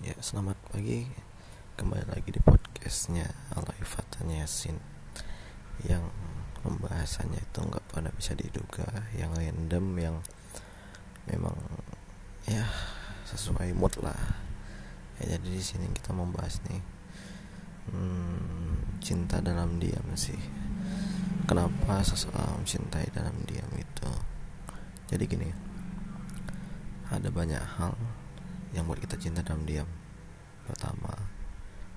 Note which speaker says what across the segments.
Speaker 1: Ya, selamat pagi. Kembali lagi di podcastnya Alay Fatanya Yasin. Yang pembahasannya itu nggak pada bisa diduga. Yang random, yang memang ya sesuai mood lah. Ya, Jadi di sini kita membahas nih hmm, Cinta dalam diam sih. Kenapa seseorang mencintai dalam diam itu? Jadi gini Ada banyak hal yang buat kita cinta dalam diam. Pertama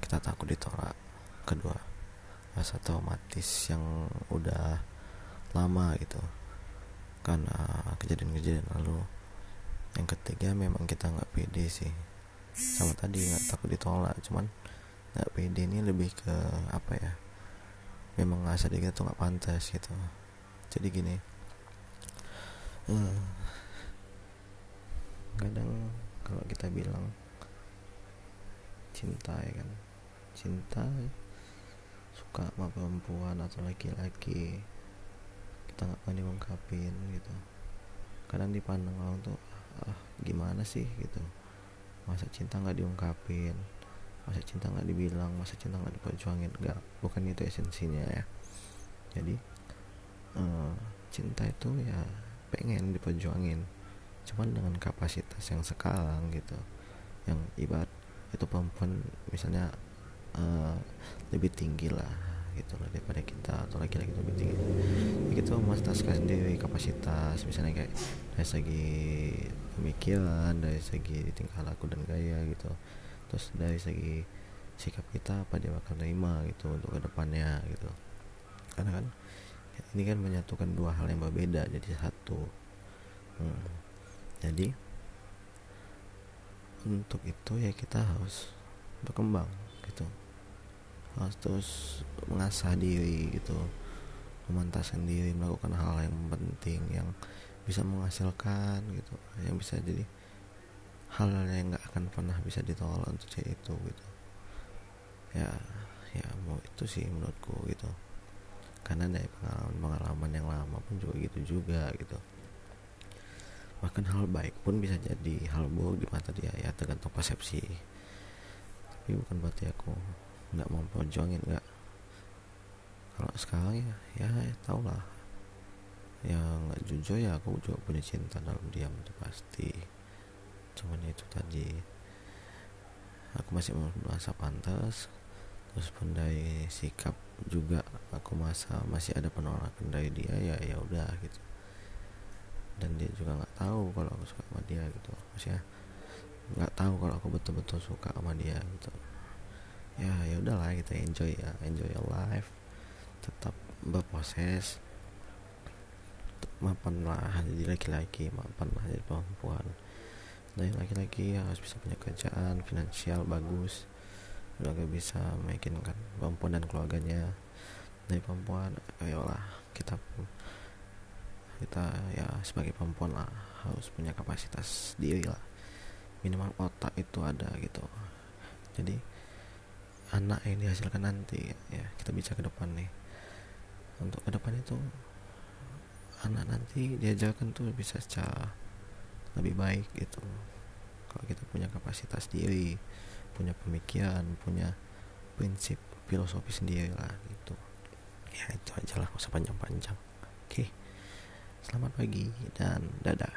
Speaker 1: kita takut ditolak. Kedua rasa traumatis yang udah lama gitu. Karena kejadian-kejadian lalu. Yang ketiga memang kita nggak pede sih. Sama tadi nggak takut ditolak. Cuman nggak pede ini lebih ke apa ya? Memang ngerasa diri kita tuh nggak pantas gitu. Jadi gini. Hmm, kadang kalau kita bilang cinta ya kan? Cinta suka sama perempuan atau laki-laki kita nggak pernah diungkapin gitu. Kadang dipandang orang tuh ah gimana sih? gitu. Masa cinta nggak diungkapin? Masa cinta nggak dibilang? Masa cinta nggak diperjuangin? Nggak bukan itu esensinya ya. Jadi uh, cinta itu ya pengen diperjuangin cuman dengan kapasitas yang sekarang gitu yang ibarat itu perempuan misalnya uh, lebih tinggi lah gitu loh daripada kita atau laki-laki lebih tinggi. Ya kita memastikan sendiri kapasitas misalnya kayak dari segi pemikiran dari segi tingkah laku dan gaya gitu. Terus dari segi sikap kita apa dia bakal terima gitu untuk ke depannya gitu. Karena kan ini kan menyatukan dua hal yang berbeda jadi satu. Hmm jadi untuk itu ya kita harus berkembang gitu. Harus terus mengasah diri gitu. Memantaskan diri melakukan hal yang penting yang bisa menghasilkan gitu. Yang bisa jadi hal yang nggak akan pernah bisa ditolak untuk cewek itu gitu. Ya ya mau itu sih menurutku gitu. Karena dari pengalaman pengalaman yang lama pun juga gitu juga gitu bahkan hal baik pun bisa jadi hal buruk di mata dia ya tergantung persepsi. Tapi bukan berarti aku nggak mau perjuangin nggak. Kalau sekarang ya ya, ya tau lah. Ya nggak jujur ya aku juga punya cinta dalam diam itu pasti. Cuman itu tadi. Aku masih merasa pantas. Terus pun dari sikap juga aku masa masih ada penolakan dari dia ya ya udah gitu. Dan dia juga nggak tahu kalau aku suka sama dia gitu. Maksudnya nggak tahu kalau aku betul-betul suka sama dia gitu. Ya ya udahlah kita enjoy ya enjoy your life. Tetap berproses. Mapan lah jadi laki-laki mapan lah jadi perempuan. Dari laki-laki harus bisa punya kerjaan finansial bagus. Juga bisa meyakinkan perempuan dan keluarganya. Dari perempuan ayolah kita kita ya sebagai perempuan lah harus punya kapasitas diri lah. Minimal otak itu ada gitu. Jadi anak yang dihasilkan nanti ya kita bicara ke depan nih. Untuk ke depan itu anak nanti diajarkan tuh bisa secara lebih baik gitu. Kalau kita punya kapasitas diri punya pemikiran punya prinsip filosofi sendiri lah gitu. Ya itu aja lah usah panjang-panjang. Oke. okay. Selamat pagi dan dadah.